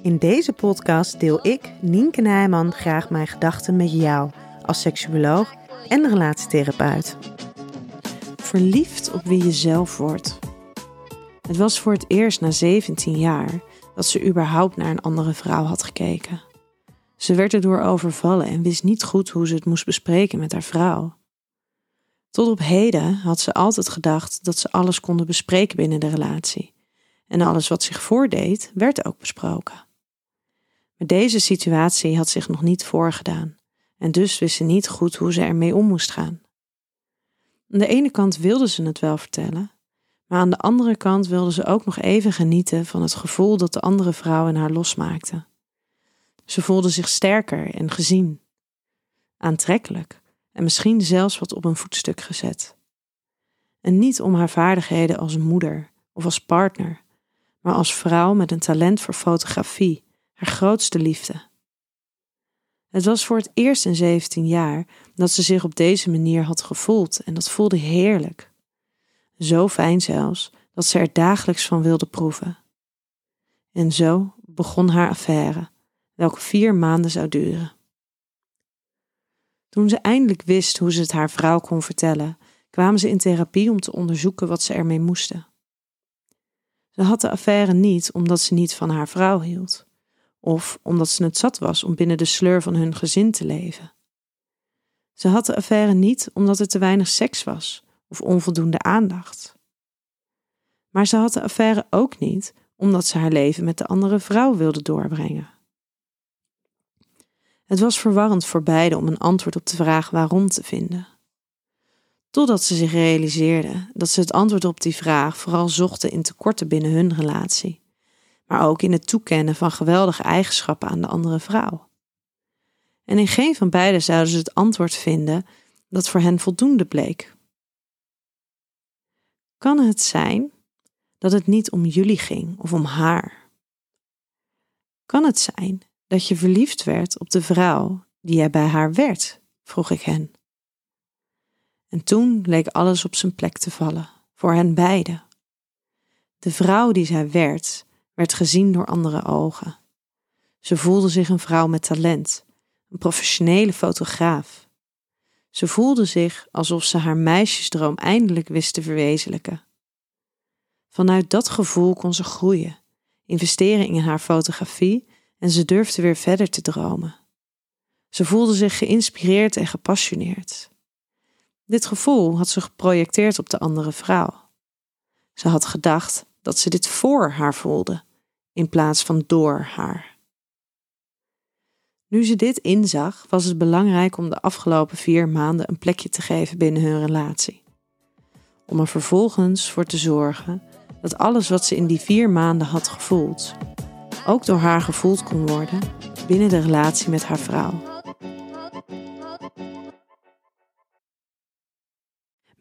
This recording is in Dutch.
In deze podcast deel ik, Nienke Nijman, graag mijn gedachten met jou als seksuoloog en relatietherapeut. Verliefd op wie je zelf wordt. Het was voor het eerst na 17 jaar dat ze überhaupt naar een andere vrouw had gekeken. Ze werd erdoor overvallen en wist niet goed hoe ze het moest bespreken met haar vrouw. Tot op heden had ze altijd gedacht dat ze alles konden bespreken binnen de relatie. En alles wat zich voordeed, werd ook besproken. Maar deze situatie had zich nog niet voorgedaan en dus wist ze niet goed hoe ze ermee om moest gaan. Aan de ene kant wilde ze het wel vertellen, maar aan de andere kant wilde ze ook nog even genieten van het gevoel dat de andere vrouw in haar losmaakte. Ze voelde zich sterker en gezien, aantrekkelijk en misschien zelfs wat op een voetstuk gezet. En niet om haar vaardigheden als moeder of als partner, maar als vrouw met een talent voor fotografie, haar grootste liefde. Het was voor het eerst in 17 jaar dat ze zich op deze manier had gevoeld en dat voelde heerlijk. Zo fijn zelfs dat ze er dagelijks van wilde proeven. En zo begon haar affaire, welke vier maanden zou duren. Toen ze eindelijk wist hoe ze het haar vrouw kon vertellen, kwamen ze in therapie om te onderzoeken wat ze ermee moesten. Ze had de affaire niet omdat ze niet van haar vrouw hield, of omdat ze het zat was om binnen de sleur van hun gezin te leven. Ze had de affaire niet omdat er te weinig seks was of onvoldoende aandacht. Maar ze had de affaire ook niet omdat ze haar leven met de andere vrouw wilde doorbrengen. Het was verwarrend voor beiden om een antwoord op de vraag waarom te vinden. Totdat ze zich realiseerden dat ze het antwoord op die vraag vooral zochten in tekorten binnen hun relatie, maar ook in het toekennen van geweldige eigenschappen aan de andere vrouw. En in geen van beiden zouden ze het antwoord vinden dat voor hen voldoende bleek. Kan het zijn dat het niet om jullie ging of om haar? Kan het zijn dat je verliefd werd op de vrouw die jij bij haar werd? vroeg ik hen. En toen leek alles op zijn plek te vallen, voor hen beiden. De vrouw die zij werd, werd gezien door andere ogen. Ze voelde zich een vrouw met talent, een professionele fotograaf. Ze voelde zich alsof ze haar meisjesdroom eindelijk wist te verwezenlijken. Vanuit dat gevoel kon ze groeien, investeren in haar fotografie en ze durfde weer verder te dromen. Ze voelde zich geïnspireerd en gepassioneerd. Dit gevoel had ze geprojecteerd op de andere vrouw. Ze had gedacht dat ze dit voor haar voelde, in plaats van door haar. Nu ze dit inzag, was het belangrijk om de afgelopen vier maanden een plekje te geven binnen hun relatie. Om er vervolgens voor te zorgen dat alles wat ze in die vier maanden had gevoeld, ook door haar gevoeld kon worden binnen de relatie met haar vrouw.